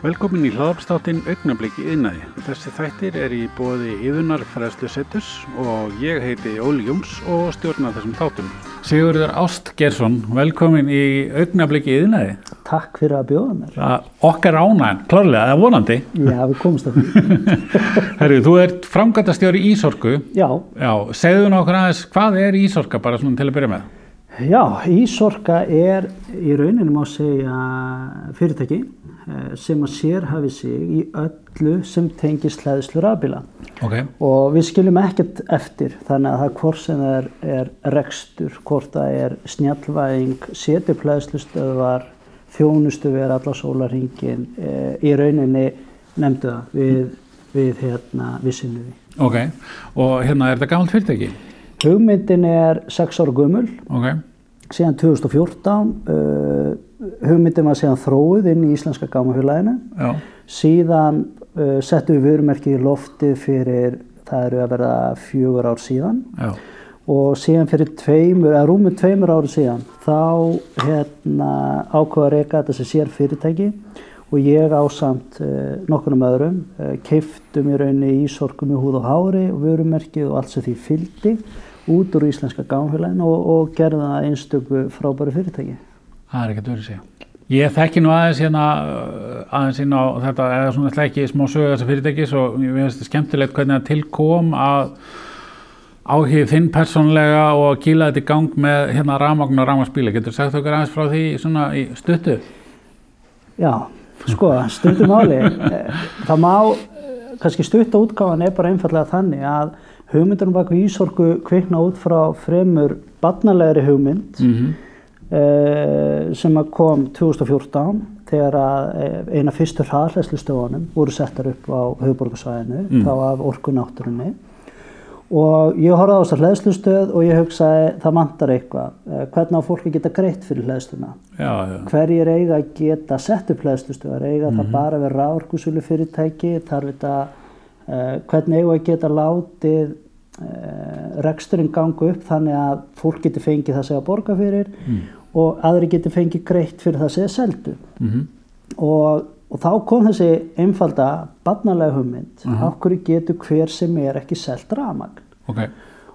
Velkomin í hlaðarpstáttinn Augnabliki yðnaði. Þessi þættir er í bóði yðunar fræðslu setus og ég heiti Óli Jóns og stjórna þessum þáttum. Sigurður Ást Gersson, velkomin í Augnabliki yðnaði. Takk fyrir að bjóða mér. Það okkar ánægn, klárlega, það er vonandi. Já, við komumst að því. Herru, þú ert framgættastjóri Ísorku. Já, Já, segðu nokkur aðeins, hvað er Ísorka bara svona til að byrja með? já, Ísorka er í rauninu má segja fyrirtæki sem að sérhafi sig í öllu sem tengir slæðislu rafbíla. Ok. Og við skiljum ekkert eftir þannig að það hvort sem það er, er rekstur, hvort það er snjallvæðing, setjuplæðslustöðvar, þjónustu við alla sólarhingin, e, í rauninni nefndu það við, við, hérna, við sinnum við. Ok, og hérna er þetta gammalt fyrirtæki? Hugmyndin er 6 ára gömul, Ok, síðan 2014, uh, hugmyndin var síðan þróið inn í Íslenska gámafélaginu, síðan uh, settum við vörumerki í loftið fyrir, það eru að verða fjögur ár síðan. Já, og síðan fyrir tveimur, eða rúmur tveimur ári síðan, þá hérna ákvaða að reyka þetta sem sér fyrirtæki og ég ásamt uh, nokkunum öðrum keiftum í rauninni ísorkum í húð og hári og vörumerkið og allt sem því fylgdi út úr íslenska gámfélagin og, og gerði það einstöku frábæri fyrirtæki. það er ekkert verið að segja. Ég þekki nú aðeins hérna, uh, aðeins inn á þetta, eða svona ekki smá sögu þessa fyrirtækis og ég finnst þetta skemmtilegt hvernig það tilkom að áhugð þinn persónlega og að kýla þetta í gang með hérna rafmagn og rafmagnspíla. Getur sagt okkur aðeins frá því svona í stuttu? Já, sko, stundum máli. Eh, Það má, eh, kannski stutta útgáfan er bara einfallega þannig að hugmyndunum bak við Ísorku kvikna út frá fremur barnalegri hugmynd Mm -hmm. eh, sem kom 2014 þegar að eh, eina fyrstu hraðhleðslustöfunum voru settar upp á höfuborgarsvæðinu, Mm. þá af orkunátturunni. Og ég horfði á þessar hleðslustöð og ég hugsaði það vantar eitthvað, eh, hvernig á fólki geta greitt fyrir já, hverjir eiga að geta sett upp hlæðslustöðar, eiga það bara að vera ráorkusölu fyrirtæki, þarf þetta, uh, hvernig eiga að geta látið uh, reksturinn ganga upp þannig að fólk geti fengið það að borga fyrir og aðri geti fengið greitt fyrir það er seldu. mm Og, og þá kom þessi einfalda barnalega hugmynd, uh hverju getur hver sem er ekki selt ramagn ok,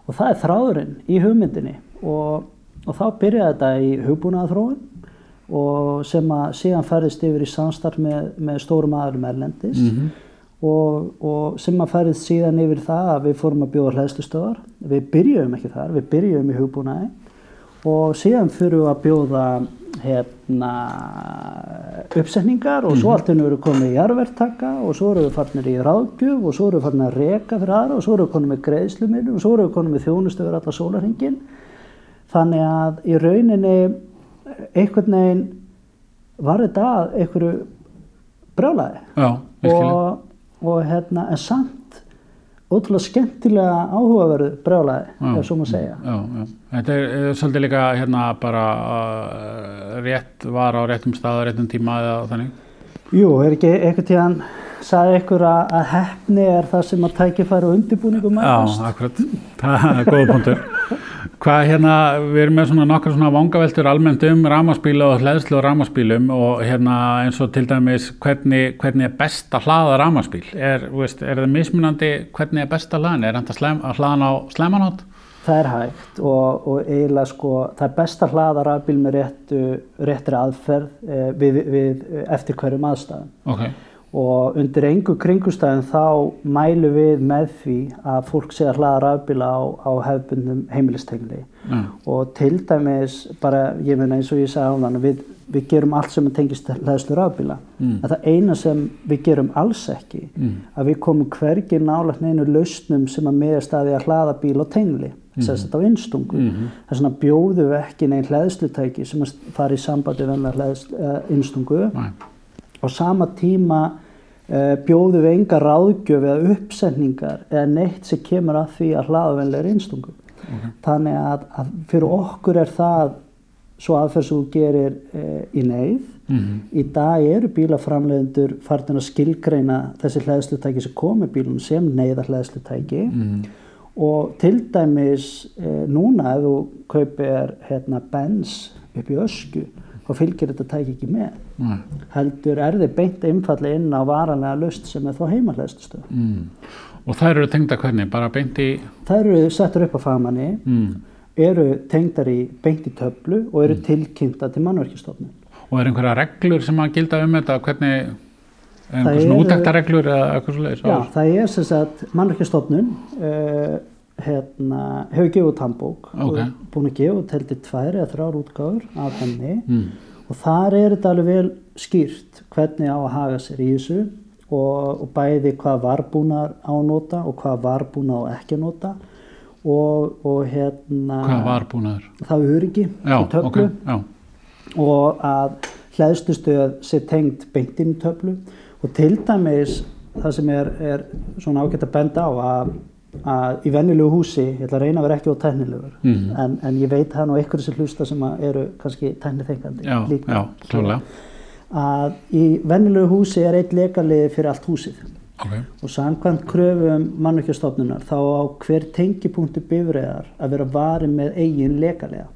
og það er þráðurinn í hugmyndinni. Og, og þá byrjaði þetta í hugbúnaðarþróun og sem að síðan færðist yfir í samstarf með, með stórum aðlum erlendis. Mhm. Og, og sem að færðist síðan yfir það að við fórum að bjóða hlæðslustöðar við byrjuðum ekki þar, við byrjuðum í hugbúnaði og síðan fyrir við að bjóða hérna uppsetningar og svo allt henni verið komið í jarðverktaka og svo erum við farnir í ráðgjöf og svo erum við farnir að reka fyrir aðra og svo erum við konum með greiðslumilum og svo erum við konum með þjónustöður alla sólarhingin þannig að í rauninni einhvern veginn var þetta að einhverju skilja. og, og hérna en samt ótrúlega skemmtilega áhugaverðu brjálæði, Já, ef svo má segja. Já, já. Þetta er, er svolítið líka hérna bara uh, rétt var á réttum stað á réttum tíma eða þannig. Jú, er ekki einhvern tíðan sagði ykkur að, að hefni er það sem að tækifæri og undirbúningum Já, akkurat. Það er góða punktur. Hvað hérna, við erum með svona nokkar svona vangaveltur almennt um ramaspíla og hlæðslu og ramaspílum og hérna eins og til dæmis hvernig, hvernig er best að hlaða ramaspíl? Er, veist, er það mismunandi hvernig er best að hlaða? Er hann að, hlaða á slemanót? Það er hægt og, og eiginlega sko, það er best að hlaða rafbíl með réttu, réttri aðferð eh, við, við, eftir hverjum aðstæðum. Ok, og undir engu kringustæðum þá mælum við með því að fólk sé að hlaða rafbíla á, á hefbundum heimilistengli. Já, og til dæmis bara, ég meina eins og ég sagði á þann við, við gerum allt sem tengist hlæðslu rafbíla. Mm. en það eina sem við gerum alls ekki Mm. að við komum hvergi nálægt neinu lausnum sem að miðast að því að hlaða bíl á tengli þess að þetta á innstungu Mhm. þess vegna bjóðum við ekki neinn hlæðslutæki sem að fara í sambandi við hlæðslu, uh, innstungu. Næ, á sama tíma uh, bjóðum við enga ráðgjöf eða uppsetningar eða neitt sem kemur að því að hlaðavenlega er einstungu. Þannig að, að fyrir okkur er það svo aðferð sem þú gerir uh, í neyð. mhm, Í dag eru bílaframlegendur farin að skilgreina þessi hlæðslutæki sem komi bílum sem neyðar hlæðslutæki mhm, og til dæmis uh, núna ef þú kaupir hérna, Benz upp í ösku þá fylgir þetta tæki ekki með. Nei. heldur er þið beint einfallega inn á varanlega lust sem er þá heimahleðslustöð. Mm. Og það eru tengda hvernig? Bara beint í... Það eru settur upp á fagmanni, Mm. eru tengdar í beint í töflu og eru tilkynnta til mannverkistofnun. Og er einhverja reglur sem að gilda um þetta? Hvernig... Er Það einhver svona útæktarreglur eða eitthvað svo leiðis? Já, það er sem sagt mannverkistofnun uh, hérna, hefur gefið út handbók Ok. og búin að gefa út heldur tvær eða þrjár útgáður af henni Mm. Og þar er þetta alveg vel skýrt hvernig á að haga sér í þessu og, og bæði hvað varbúnar á að nota og hvað varbúnar á ekki að nota og, og hérna Hvað var búin að þér? það er öryggi Já, í töflu ok, já. og að hlæðslustöð sé tengd beint inn í töflu og til dæmis það sem er, er svona ágætt að benda á að, að í venjulegu húsi, ég ætla að reyna að vera ekki á tæknilegur, Mhm. en, en ég veit það nú einhverju sem hlusta sem eru kannski tæknithengandi Já, já, klálega. að í venjulegu húsi er eitt leikaliði fyrir allt húsið Ok, og samkvæmt kröfum mannveikjastofnunar þá á hver tengipunktu bifræðar að vera varið með eigin leikalega.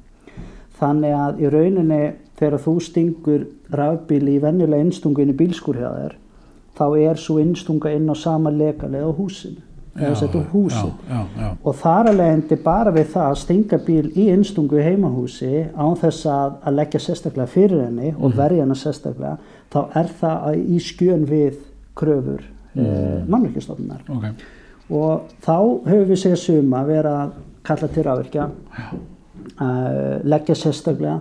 Þannig að í rauninni þegar þú stingur rafbíli í venjulega innstungu inn í bílskur hjá þér þá er svo innstunga inn á sama leikalega á húsinu. Eða. Já, já, já. Og þar alveg endi bara við það að stinga bíl í innstungu í heimahúsi án þess að, að leggja sérstaklega fyrir henni og verja henni sérstaklega, þá er það að í skjön við kröfur eh, mannverkjastofnunar. Ok, Og þá höfum við segja suma vera að kalla til rávirkja, uh, leggja sérstaklega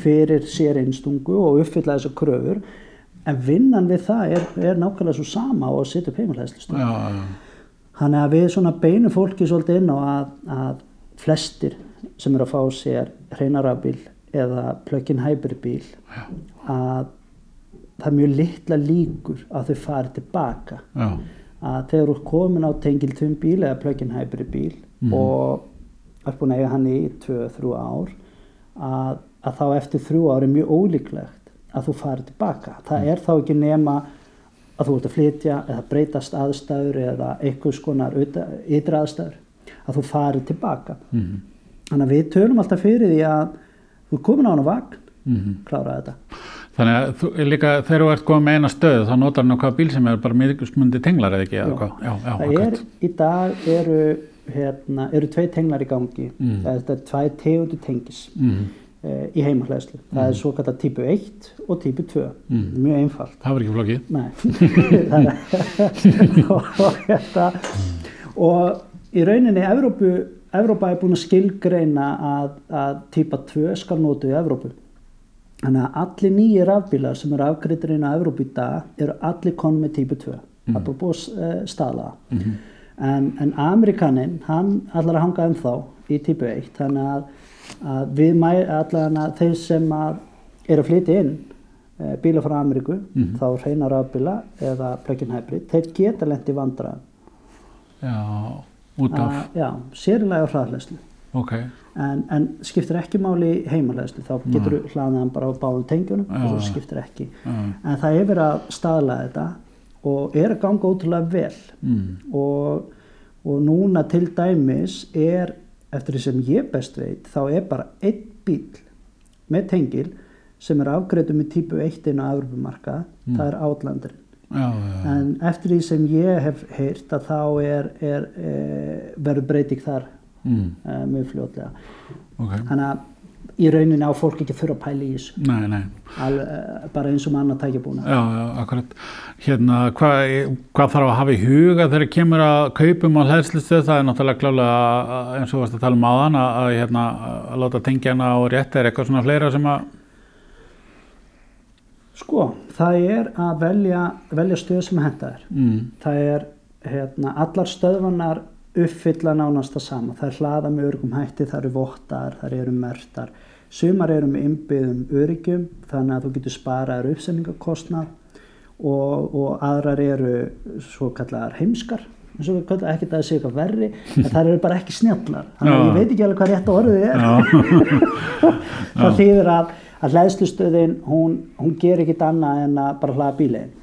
fyrir sér innstungu og uppfylla þessar kröfur, en vinnan við það er, er nákvæmlega svo sama og að setja upp heimilhæðslustöð. Þannig að við svona beinum fólki svolítið inn á að, að flestir sem eru að fá sér hreinarafbíl eða plug-in hybrid bíl að það er mjög litla líkur að þau fari tilbaka. já. Að þegar þú ert komin á tengil tveim bíl eða plug-in hybrid bíl og er búin að eiga hann í 2-3 ár að, að þá eftir þrjú ár er mjög ólíklegt að þú fari tilbaka. Það er þá ekki nema að þú ert að flytja eða breytast aðstæður eða einhvers konar ytri aðstæður að þú fari tilbaka. Mm Þannig að við tölum alltaf fyrir því að þú er komin á hann á vagn, -hmm. klára þetta. Þannig að þú, líka þegar þú ert komið með eina stöð þá notar hann hvað bíl sem er bara miðgusmundi tenglar eða ekki eða Já. hvað? Já, já, Það er, akkurat. í dag eru, hérna, eru tvei tenglar í gangi, Mm. þetta er tvei tegundu tengis Mm. e, í heimahleðslu. Það er svo kallar típu 1 og típu 2, Mm. mjög einfalt. Það var ekki flókið. Nei, og, og, þetta, og í rauninni Evrópu, Evrópa er búin að skilgreina að, að típa 2 skal notu í Evrópu. Þannig að allir nýjir rafbílar sem eru afgreitir inn á Evrópu í dag eru allir konum með típu 2. Það er bara búið að staðla það. Mhm. En, en Amerikaninn, hann allar að hanga ennþá í típu 1. Þannig að, að við mæ, allar að þeir sem að eru að flytja inn e, bíla frá Ameríku, Mhm. þá reyna rafbíla eða plug-in hybrid, þeir geta lent í vandræðum. Já, út af, Að, Já, sérilega á hraðleyslu. ok, En, en skiptir ekki máli í heimalæðslu, þá getur þú hlaðið hann bara á báðum tengjunum og já. það skiptir ekki. já, En það er verið að staðla þetta og er að ganga ótrúlega vel mm, og, og núna til dæmis er, eftir því sem ég best veit, þá er bara einn bíl með tengil sem er afgreitur með típu 1 inn á Evropumarka, Mm. það er Outlanderinn. já, já, En eftir því sem ég hef heyrt að þá er, er e, verður breyting þar mm, e, mjög fljótlega. ok, Þannig að í rauninni á fólk ekki þurfa að pæla í þessu, nei, nei, Alveg, eh, bara eins og með annað tækjabúna. já, já, akkurat, hérna, hvað, hvað þarf að hafa í huga þegar kemur að kaupum á hlæðslustuð, það er náttúrulega klálega að- eins og varst að tala um áðan að, að, hérna, að láta tengja hana og rétt er eitthvað svona fleira sem að, Sko, það er að velja, velja stöð sem henda þér. mm, Það er, hérna, allar stöðvanar uppfylla nánast það sama. Það er hlaða með örgum hætti, það eru vottar, það eru mertar. Sumar eru með innbyggðum öryggjum, þannig að þú getur sparaður uppsendingakostnað og, og aðrar eru svo kallar heimskar, ekki að það sé eitthvað verri, en það eru bara ekki snjallar. Þannig að ég veit ekki alveg hvað rétt orðið er. það þýðir að, að hlæðslustöðin, hún, hún ger ekkit annað en að bara hlaða bílegin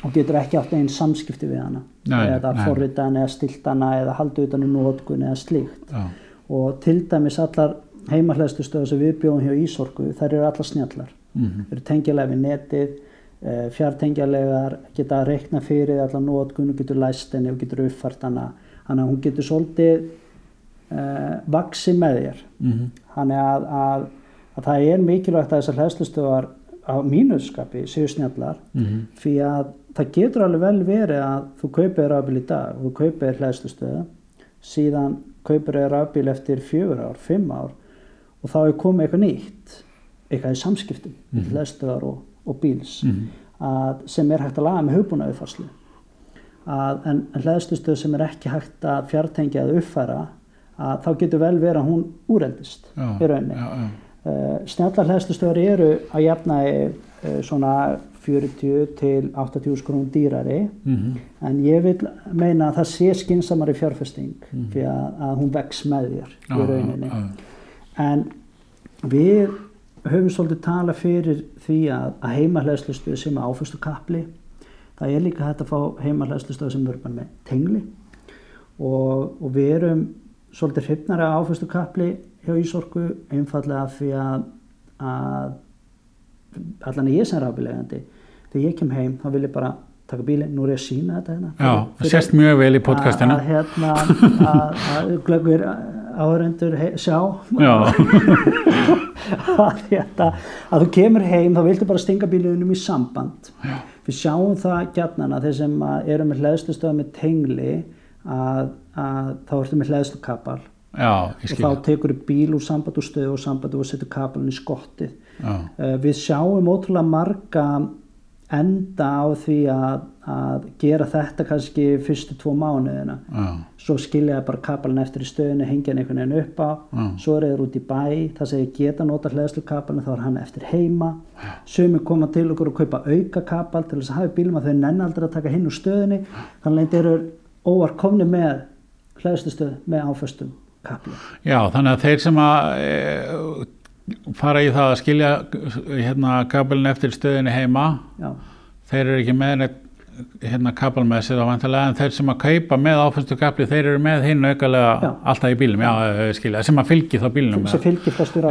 og getur ekki átt einn samskipti við hana. Nei, eða nei. forrita hana eða stilt hana eða halda utan um nótkun eða slíkt. Já, og til dæmis allar heimahlæðslustöðar sem við bjóðum hjá Ísorku þær eru allar snjallar Mhm. eru tengjalega við netið uh, fjartengjalegar geta að reikna fyrir allar nótgun og getur læst henni og getur uppfært hana þannig að hún getur svolítið uh, vaksi með þér Mhm. þannig að, að, að það er mikilvægt að þessar hlæðslustöðar á mínuskapi séu snjallar Mhm. því að það getur alveg vel verið að þú kaupir rafbíl í dag og þú kaupir hlæðslustöðu síðan kaupir þér rafbíl eftir fjögur ár, fimm ár og þá er komið eitthvað nýtt eitthvað í samskiptum mm Mhm. hlæðstöðar og, og bíls Mhm. að, sem er hægt að laga með hugbúnaði farslu að, en, en hlæðslustöð sem er ekki hægt að fjartengja eða uppfæra að þá getur vel verið að hún úreldist Já, í rauninni já, já. Uh, snjallar hlæðslustöðar eru að jafna uh, svona 40 til 80 skrún dýrari Mhm. en ég vil meina að það sé skinsamari fjárfesting Mhm. því að, að hún vex með þér í rauninni. En við höfum svolítið tala fyrir því að, að heimahlæðslustöð sem er áfyrstu kapli. Það er líka hægt að fá heimahlæðslustöð sem er bara með tengli. Og, og við erum svolítið hrifnari af áfyrstu kapli hjá Ísorku einfallega því að, að allan ég sem rafbílegandi þegar ég kem heim þá vil ég bara taka bílinn, nú er ég að sína þetta hérna. Já, það sést mjög vel í podcastinu. að, að, hérna, að glöggur áhörendur sjá. Já, að, hérna, að þú kemur heim þá viltu bara stinga bílunum í samband. Já. við sjáum það gjarnan að þeir sem eru með hlæðslustöða með tengli að, að þá ertu með ég og þá tekur þú bíl úr samband úr stöðu og samband og setur kapalinn í skottið. Uh, við sjáum ótrúlega marga enda á því að, að gera þetta kannski fyrstu tvo mánuðina. Já, svo skilja það bara kapalinn eftir í stöðinu hengja hann einhvern veginn upp á. Já. svo er þeir út í bæ, það segir geta nota hlæðslu kapalinn, þá er hann eftir heima. Sumi koma til okkur og kaupa auka kapal til þess að hafa bílum að þau nenn aldrei að taka hinn úr stöðinni þannig þeir eru óvar komni með hlæðslu stöð með áföstum kapli. Já, þannig að þeir sem að e, fara í það að skilja hérna kabelin eftir stöðinni heima, Já, þeir eru ekki með hérna kabel með sér á en þeir sem að kaupa með áfenstu kabli þeir eru með hinn aukalega Já. alltaf í bílum, já, skilja, sem að fylgi þá bílnum. sem fylgir flestur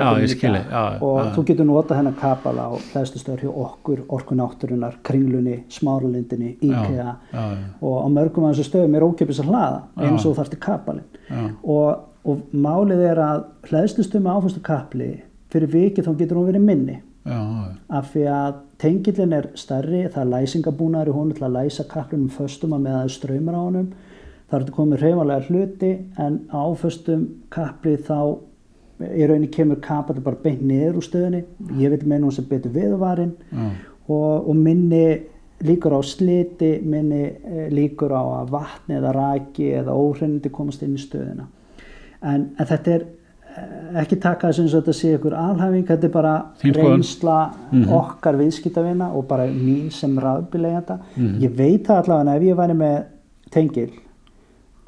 dag. já, og já. þú getur notað hennar kapala á hlæðslustöður hjá okkur, orkunátturinnar, kringlunni, smáralindinni, IKEA. Já, og á mörgum af þessu stöðum er ókipis að hlaða eins og kapalinn já, og, og málið er að hlæðslustöð með áfæstu kapli fyrir vikið þá getur hún verið minni. Já, já, af því að tengillin er stærri, það er læsingabúnaður í honum til að læsa kaplunum föstum að með að ströymar á honum. Það er þetta komið hreyfanlega hluti en á föstum kapli þá í rauninni kemur kapalli bara beint niður úr stöðinni ég vil meina hún sem betur viðvarinn já, og, og minni líkur á sliti, minni eh, líkur á að vatni eða raki eða óhreinindi komast inn í stöðina en, en þetta er ekki taka þess að þetta sé ykkur alhæfing, þetta er bara Þín skoðun. reynsla okkar viðskiptavina og bara mín sem rafbileganda Mhm. ég veit það allavega ef ég væri með tengil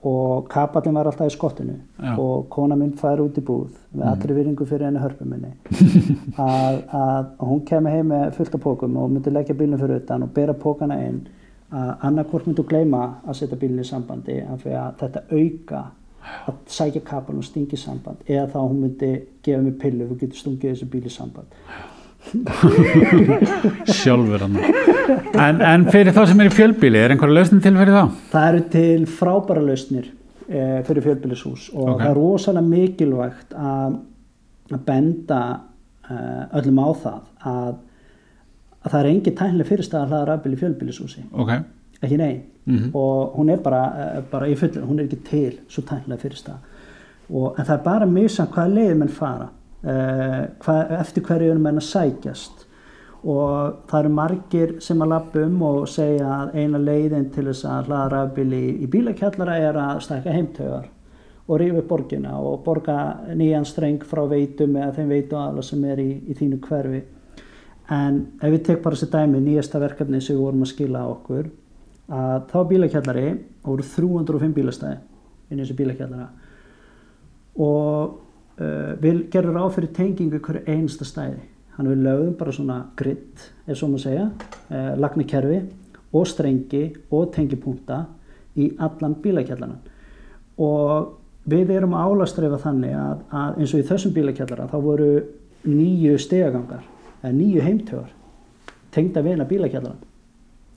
og kapallin var alltaf í skottinu Já. og kona minn fær út í búð með allri virðingu fyrir henni hörpu minni að, að hún kemur heim með fullt af pókum og myndi leggja bílinn fyrir utan og bera pókana inn að annarkvort myndi hún gleyma að setja bílinn í sambandi af því að þetta auka að sækja kapal og stingi samband eða þá hún myndi gefa mig pillu og getur stungið þessu bíl í samband sjálfur hann. En, en fyrir þá sem er í fjölbíli, er einhverja lausnin til fyrir þá? Það eru til frábæra lausnir eh, fyrir fjölbýlishús og Ok. það er rosalega mikilvægt að, að benda eh, öllum á það að, að það er engin tæknileg fyrirstæða að hlaða rafbíl í fjölbýlishúsi, Ok, ekki nei Mhm. og hún er bara, eh, bara í fullin, hún er ekki til svo tæknilega fyrirstæða og, en það er bara mjög samt hvaða leiðir menn fara. Eh, hvað, eftir hverju menn að sækjast? Og það eru margir sem að lappa um og segja að eina leiðin til þess að hlaða rafbíl í, í bílakjallara er að stækka heimtögar og rífa upp borgina og borga nýjan streng frá veitum eða þeim veitu aðla sem er í, í þínu hverfi. En ef við tek bara þessi dæmi nýjasta verkefni sem við vorum að skila á okkur að þá bílakjallari og voru 305 bílastæði inn í þessu bílakjallara. Og uh, við gerum ráð fyrir tengingu hverju einsta stæði. Hann við lögum bara svona gritt ef svo maður segja, uh, lagnikerfi og strengi og tengipunta í allan bílakjallaran og við erum að álastreifa þannig að, að eins og í þessum bílakjallara þá voru nýju stegagangar eða nýju heimtögar tengda við hérna bílakjallara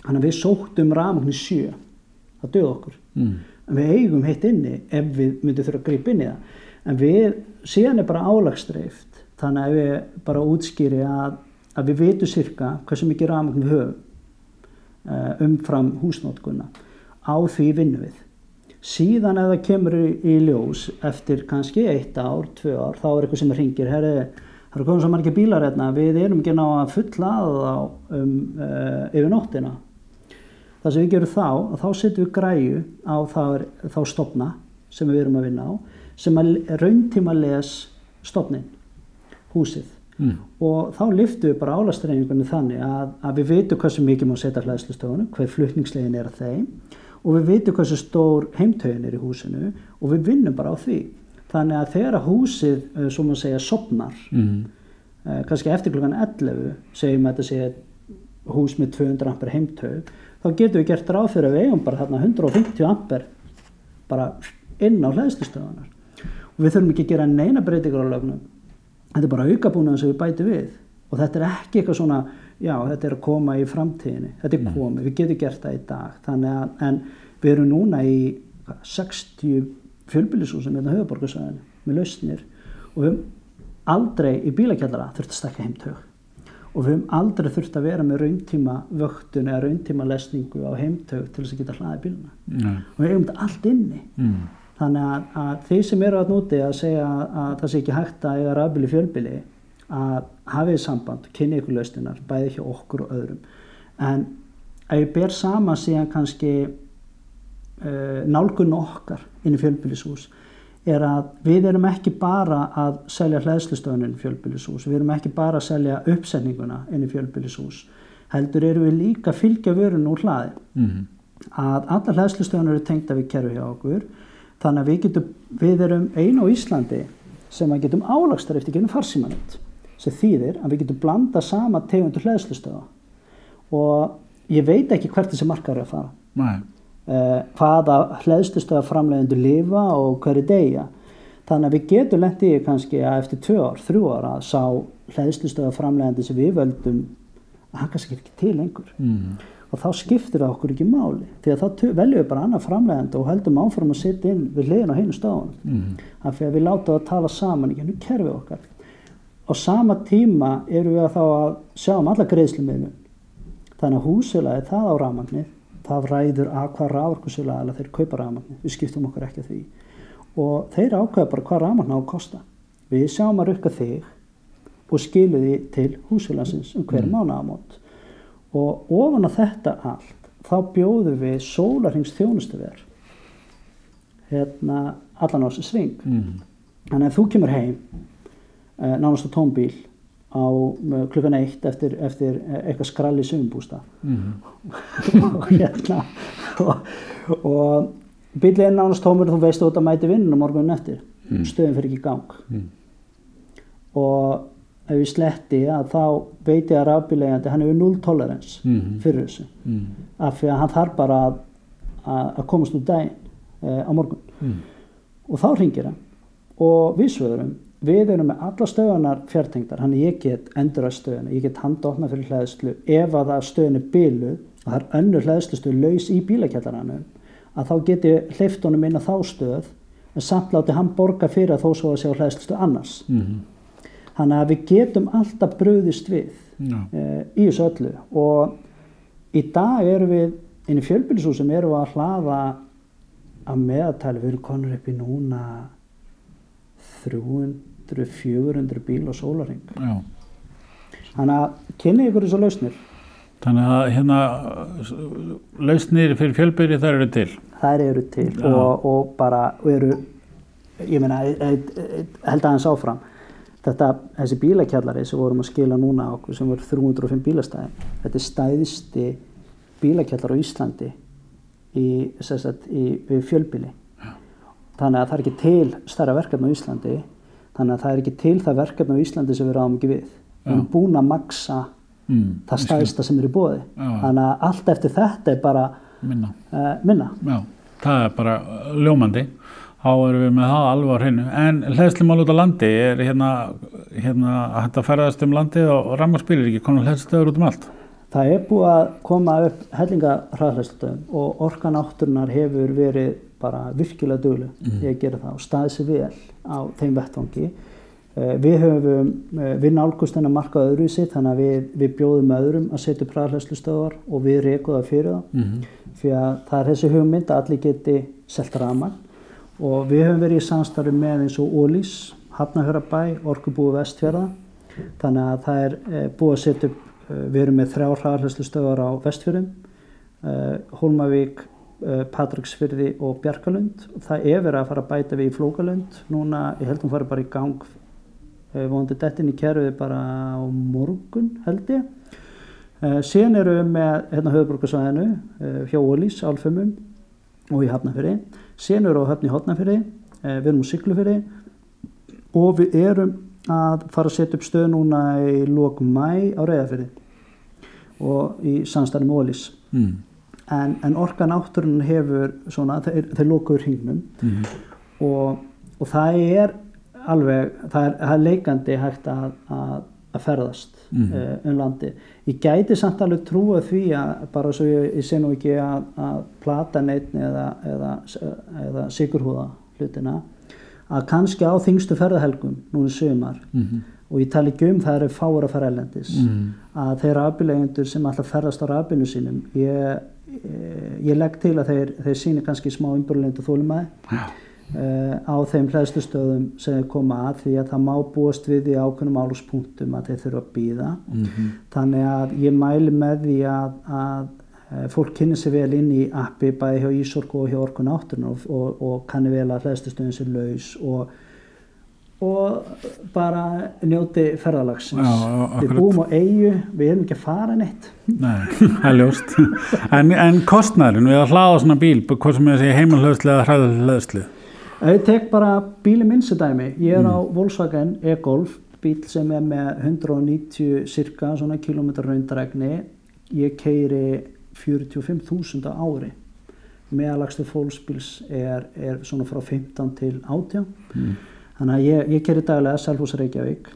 þannig að við sóttum rafmagn í sjö. Það döð okkur. Mm. en við eigum heitt inni ef við myndum þurfa að grípa inn í það. En við, síðan er bara álagstreift þannig að við bara útskýri að, að við veitum cirka hversu mikið rafmagn við höfum uh, umfram húsnótkunna á því vinnum við. Síðan ef það kemur í, ljós eftir kannski eitt ár, tvö ár þá er eitthvað sem ringir, herri það eru komið svo margir bílar hérna, við erum ekki ná að fulla að þá um, uh, yfir nóttina það sem við gerum þá, þá setjum við græju á það, þá stopna sem við erum að vinna á sem að rauntíma les stopnin húsið Mm. og þá liftum við bara álastreiningunni þannig að, að við veitum hversu mikið má setja hlæðslustöfunum, hver flutningslegin er að þeim og við veitum hversu stór heimtögin er í húsinu og við vinnum bara á því. Þannig að þegar að húsið, eh, svo maður segja, sopnar, Mm. eh, kannski eftir klukkan 11, segjum að þetta sé hús með 200 amper heimtög, þá getum við gert ráð fyrir að við eigum bara þarna 150 amper bara inn á hlæðslustöfunar. Og við þurfum ekki að gera neina breytingar á lögnum. Þetta er bara aukabúnaðan sem við bætum við. Og þetta er ekki eitthvað svona já, þetta er að koma í framtíðinni. Þetta er komið, við getum gert það í dag. Þannig að, en við erum núna í hvað, 60 fjölbýlisúsum hérna höfuborgarsæðinu með lausnir. Og við aldrei í bílakjallara þurft að stakka heimtög og við höfum aldrei þurft að vera með rauntíma vöktun eða rauntíma lesningu á heimtög til þess að geta hlaðið bíluna Nei. og við eigum þetta allt inni Mm. Þannig að, að þeir sem eru að núti að segja að, að það sé ekki hægt að eiga rafbíli fjölbíli að hafið samband, kynni ykkur laustinar, bæði hjá okkur og öðrum. En ef ég ber sama síðan kannski uh, nálgun okkar inn í fjölbílishús er að við erum ekki bara að selja hlæðslustöðunin í fjölbílishús, við erum ekki bara að selja uppsetninguna inn í fjölbílishús, heldur erum við líka að fylgja vörun úr hlaði Mm. að allar hlæðslustöðunar eru tengda við kerfi hjá okkur þannig að við, getum, við erum einu á Íslandi sem að getum álagstar eftir genið farsímanett sem þýðir að við getum blanda sama tegundur hlæðslustöða og ég veit ekki hvert þessi markar er að fara Nei. Uh, hvaða hlæðslustöða framleiðendur lifa og hverju deyja. Þannig að við getum lent í kannski að eftir tvö ár, þrjú ár að sá hlæðslustöða framleiðendur sem við völdum að hann kannski ekki til lengur. Mm. og þá skiptir það okkur ekki máli því að þá veljum við bara annað framlegandi og höldum áfram að setja inn við hliðin á heinu stáðunum Mm. af því að við láta það að tala saman í gennu kerfi okkar. Á sama tíma erum við að þá að sjá um alla greiðslumiðlun. Þannig að húsulaði það á rafmagnið það ræður að hvað rávorkusulaði þeir kaupa rafmagnið, við skiptum okkur ekki að því. Og þeir ákveða bara hvað rafmagn á að kosta. Við sjáum að rukka þig og skilu því til húsulaðsins um hver mm. mánaðamót. Og ofan á þetta allt þá bjóðum við sólarhings þjónustuver hérna allan á þessu sving Mm. þannig að þú kemur heim uh, nánast á tónbíl á uh, klukkan eitt eftir, eftir uh, eitthvað skrall í sögumbústa Mm. og hérna og, og bílið er nánast tómur og þú veist þú ert að mæti vinnun morgunin eftir Mm. stöðin fyrir ekki gang Mm. og ef ég sletti að þá veit ég að rafbílegandi hann hefur 0 tolerance Mhm. fyrir þessu Mm. af því að hann þarf bara að, að, komast úr daginn e, á morgun Mm. og þá ringir hann og við svöðurum við erum með alla stöðunar fjartengdar hann ég get endur að stöðuna ég get handofna fyrir hlæðslu ef að það stöðun er biluð og það er önnur hlæðslustöð laus í bílakjallaranum að þá get ég hleyft honum inn á þá stöð en samt láti hann borga fyrir að þó svo að sjá hlæðslustöð annars Mm. þannig að við getum alltaf bröðist við Já. e, í þessu öllu og í dag erum við inn í fjölbýlishúsum erum við að hlaða að meðatæli við erum konur upp í núna 300-400 bíl og sólaring þannig að kynni ykkur þessu lausnir. Þannig að hérna lausnir fyrir fjölbyrði þar eru til. þær eru til og, og bara og eru ég meina, e- e- e- held aðeins áfram. Þetta, þessi bílakjallari sem vorum að skila núna okkur sem voru 305 bílastæði þetta er stæðisti bílakjallar á Íslandi í, sagt, í, í fjölbíli þannig að það er ekki til stærra verkefni á Íslandi þannig að það er ekki til það verkefni á Íslandi sem við ráðum ekki við við erum búin að maksa Mm. það stæðista sem er í bóði þannig að allt eftir þetta er bara Minna. uh, minna Já, það er bara ljómandi. Þá erum við með það alveg á hreinu. En hlæðslumál út á landi er hérna, hérna að þetta ferðast um landið og rammarspil er ekki konar hlæstöður út um allt? Það er búið að koma upp hellingarhraðhlæstöðum og orkan átturnar hefur verið bara virkilega döglu mm. ég gera það og staðið sér vel á þeim vettvangi. Uh, við höfum, uh, við nálgust þennan markað öðru í sitt þannig að við, við bjóðum öðrum að setja upp hraðhlæslustöðar og við reykum það fyrir það mm -hmm. fyrir að það er þessi hugmynd að allir geti selt raman og við höfum verið í samstarfi með eins og Ólís, Hafnahörabæ, Orkubúi Vestfjörða þannig að það er uh, búið að setja upp við erum með þrjá hraðhlæslustöðar á Vestfjörðum Hólmavík Eh, Patricksfyrði og Bjarkalund. Það er verið að fara að bæta við í Flókalund. Núna, ég held að hún fari bara í gang eh, vonandi dettin í kerfið bara á morgun held ég. Uh, síðan eru við með hérna höfuborgarsvæðinu uh, hjá Ólís, Álfumum og í Hafnafyrði. Síðan eru við á höfni Hotnafyrði, uh, við erum á Siglufyrði og við erum að fara að setja upp stöð núna í lók mæ á Reyðafyrði og í samstæðum Ólís. Mm en, en orkan átturinn hefur svona, þeir, þeir lókuður hringnum mm -hmm. og, og það er alveg, það er, það er leikandi hægt að, að, að ferðast mm -hmm. uh, um landi. Ég gæti samt alveg trúa því að bara svo ég, ég sé nú ekki að, að plata neitt eða, eða, eða sigurhúða hlutina að kannski á þingstu ferðahelgum núna sömar mm -hmm. og ég tala ekki um það eru fára ferðalendis mhm. að þeir rafbilegendur sem alltaf ferðast á rafbinu sínum ég ég legg til að þeir, þeir síni kannski smá umbyrlindu þólumæði uh, eh, á þeim hlæðslustöðum sem þeir koma að því að það má búast við í ákveðnum áluspunktum að þeir þurfa að býða mm -hmm. þannig að ég mæli með því að, að eh, fólk kynni sér vel inn í appi bæði hjá Ísorg og hjá Orkun átturinn og, og, og kanni vel að hlæðslustöðum sér laus og og bara njóti ferðalagsins. Við búum á eigu, við erum ekki að fara neitt. Nei, það er ljóst. En, en kostnæðurinn við að hlaða svona bíl, hvað sem ég segi heimalöðsli eða hræðalöðsli Ég tek bara bíli minnsidæmi ég er mm. á Volkswagen e-Golf bíl sem er með 190 cirka svona kilometrar raundrækni ég keiri 45.000 ári. Meðalagstu fólksbíls er, er svona frá 15 til 18 mm Þannig að ég, ég gerir daglega Selfos Reykjavík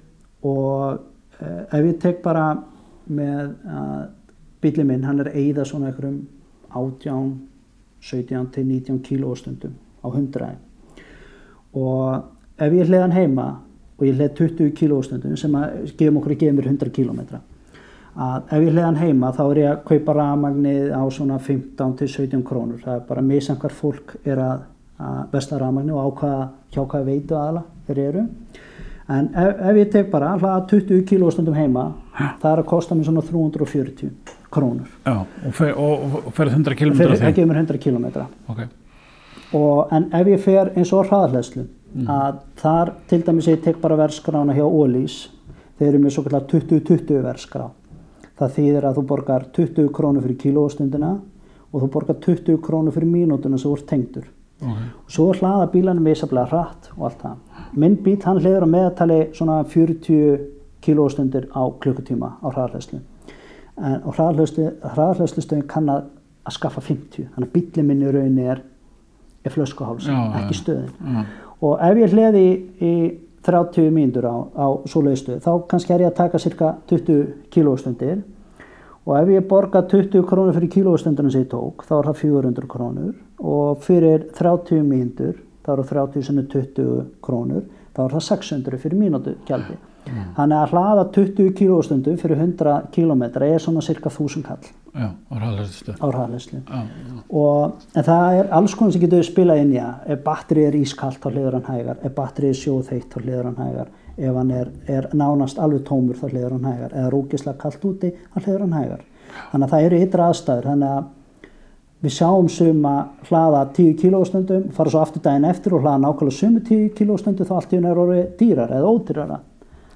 og eh, ef ég tek bara með að bílið minn hann er eigða svona einhverjum 18, 17 til 19 kílóstundum á hundraði og ef ég hliðan heima og ég hlið 20 kílóstundum sem að gefum okkur að gefa mér 100 kílómetra að ef ég hliðan heima þá er ég að kaupa ramagnið á svona 15 til 17 krónur. Það er bara misan hver fólk er að að vestla rafmagnu og ákvaða hjá hvaða veitu aðala þeir eru en ef, ef ég tek bara hlaða 20 kílóstundum heima ja. það er að kosta mér svona 340 krónur Já, og, fer, og, og ferð 100 km það gefur mér 100 km okay. en ef ég fer eins og hraðhleðslu mm. að þar til dæmis ég tek bara verskrána hjá Ólís þeir eru með svo kallar 20-20 verskrá það þýðir að þú borgar 20 krónur fyrir kílóstundina og þú borgar 20 krónur fyrir mínútuna sem þú ert tengdur okay. svo hlaða bílanum misaflega hratt og allt það. Minn bíl hann hliður á meðatali svona 40 kilóstundir á klukkutíma á hraðarhæslu og hraðarhæslustöðin kann að, að skaffa 50 þannig að bílinn minn í rauninni er, er flöskuháls, ekki stöðin. Já. og ef ég hliði í, í 30 mínútur á, á svoleiðstöð þá kannski er ég að taka cirka 20 kilóstundir og ef ég borga 20 krónur fyrir kílóstundunum sem ég tók þá er það 400 krónur og fyrir 30 mínútur þá er það 30 sem er 20 krónur þá er það 600 fyrir mínútu gjaldi mm. þannig að hlaða 20 kílóstundu fyrir 100 kílómetra er svona cirka 1000 kall. Já, á hraðlæslu og en það er alls konar sem getur spilað inn að ef batterið er ískallt þá hliður hann hægar. Ef batterið er sjóðheitt þá hliður hann hægar. Ef hann er, er nánast alveg tómur þá hliður hann hægar. Eða rúkislega kallt úti þá hliður hann hægar. Þannig að það eru yttra aðstæður. Þannig að við sjáum suma hlaða 10 kílóstundum fara svo aftur daginn eftir og hlaða nákvæmlega sumu 10 kílóstundu þá allt í hún er orðið dýrar eða ódýrara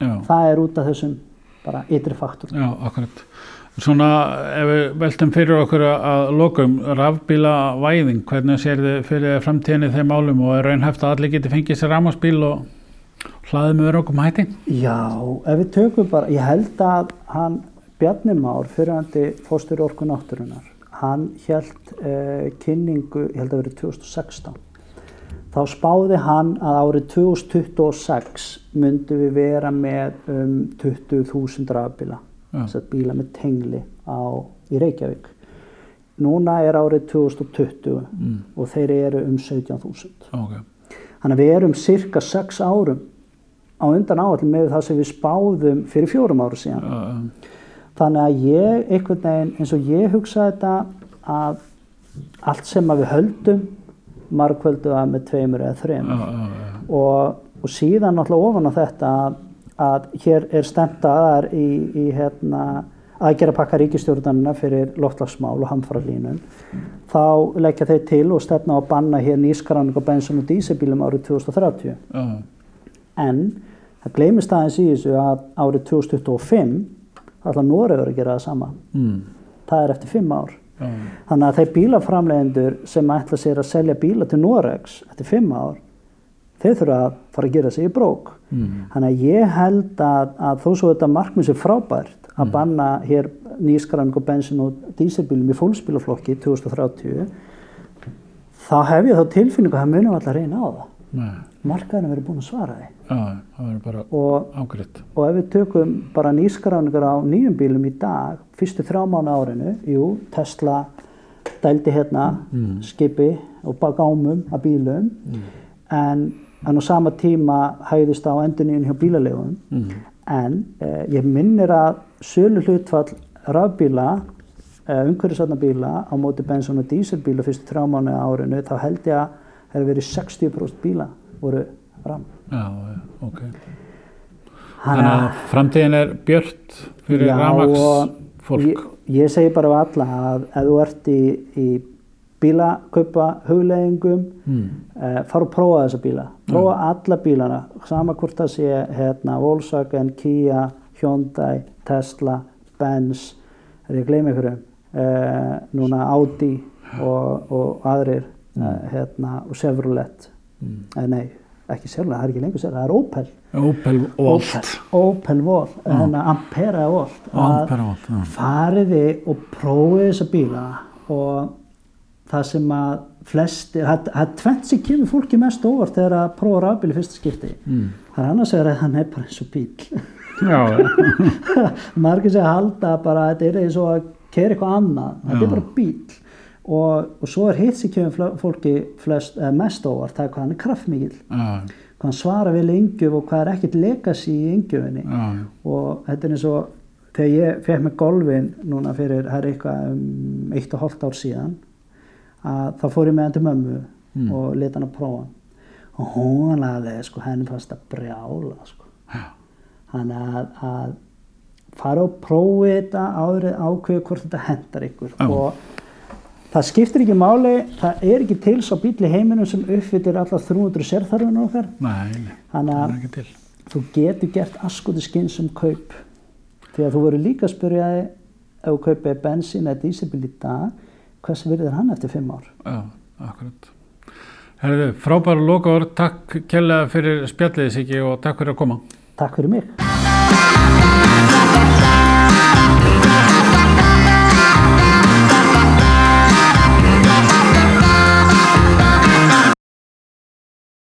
Já. það er út af þessum bara ytri faktor Já, akkurat Svona ef við veltum fyrir okkur að lokum rafbíla væðing, hvernig sér þið fyrir framtíðinni þeim álum og er raunhæft að allir geti fengið sér ramaspíl og hlaðið með örugum hætti? Já, ef við tökum bara, ég held að hann Bjarni Már, fyrirhandi fórstur orku náttúrunar, hann held eh, kynningu, ég held að verið 2016 þá spáði hann að árið 2026 myndi við vera með um 20.000 rafbíla, þess að bíla með tengli á, í Reykjavík. Núna er árið 2020 Mm. og þeir eru um 17.000. ok, Þannig að við erum cirka 6 árum á undan áallum með það sem við spáðum fyrir fjórum áru síðan. uh, Þannig að ég, einhvern veginn, eins og ég hugsa þetta að allt sem að við höldum margvöldu að með tveimur eða þreim uh, uh, og, og síðan náttúrulega ofan á þetta að, að hér er stemt aðar í, í hérna, aðgera pakka ríkistjórnarna fyrir loftlagsmál og hamfaralínun þá leggja þeir til og stefna á að banna hér nýskráning á bensin og dísebílum árið 2030 uh, en það gleymist aðeins í þessu að árið 2025 ætla Noregur að gera það sama. Mm, það er eftir fimm ár. Uh, þannig að þeir bílaframlegendur sem ætla sér að selja bíla til Noregs eftir fimm ár þeir þurfa að fara að gera sig í brók. Mm, þannig að ég held að, að þó svo þetta markmið sér frábært að banna hér nýskranning og bensin og dísilbílum í fólksbílaflokki 2030 þá hef ég þá tilfinningu að það munum alltaf reyna á það nei, markaðurinn verið búin að svara því. Uh, það verður bara og ágriðt. Og ef við tökum bara nýskráningar á nýjum bílum í dag, fyrstu þrjá mánu árinu, jú, Tesla dældi hérna skipi og bara gámum af bílum, en, en á sama tíma hæðist á endurníðin hjá bílalegum, Mm, en eh, ég minnir að sölu hlutfall rafbíla, eh, umhverfisatna bíla á móti bensin og dísilbíla fyrstu þrjá mánu árinu, þá held ég að það hefur verið 60% bíla voru ram. já, ok. Þannig að framtíðin er björt fyrir Já, ramags og fólk. Ég, ég segi bara á alla að ef þú ert í, í bílakaupa hugleggingum, Mm, eh, fara og prófa þessa bíla. Prófa alla bílana, sama hvort það sé hérna, Volkswagen, Kia, Hyundai, Tesla, Benz, er ég að gleyma ykkur um, eh, núna Audi og, og aðrir, eh, hérna, og Chevrolet, mm. eh, nei, ekki Chevrolet, það er ekki lengur það er Opel. Opel Volt. Opel Volt, hérna Ampera Volt. að- Ampere Volt, já. fariði og prófið þessa bíla og það sem að flesti, það það er tvent sem kemur fólki mest óvart þegar að prófa rafbíl í fyrsta skipti Mm. það er annars að hann er bara eins og bíl margir sem halda bara að þetta er eins og að kera eitthvað annað, þetta er bara bíl og, og svo er hitt sem kemur fólki flest, eh, mest óvart, það er hvað hann er kraftmikil Já, hvað hann svarar vel yngjöf og hvað er ekkert legacy í yngjöfinni já. og þetta er eins og þegar ég fekk með golfin núna fyrir, það er eitthvað um eitt og hálft ár síðan að þá fór ég með hann til mömmu Mm. og leta hann að prófa hann. Og hún alveg sko henni fannst að brjála sko. Þannig að, að fara og prófi þetta áður ákveðu hvort þetta hendar ykkur. Já. og það skiptir ekki máli það er ekki til svo bíl í heiminum sem uppfyrir alla 300 sérþarfinu okkar þannig að þú getur gert askoti skynsum kaup. Því að þú verður líka að spyrja þig ef þú kaupir bensín eða dísibíl í dag hvers virðir hann eftir fimm ár? Já, akkurat. Herðu, frábæra loka orð, takk kjærlega fyrir spjallið Siggi og takk fyrir að koma. takk fyrir mig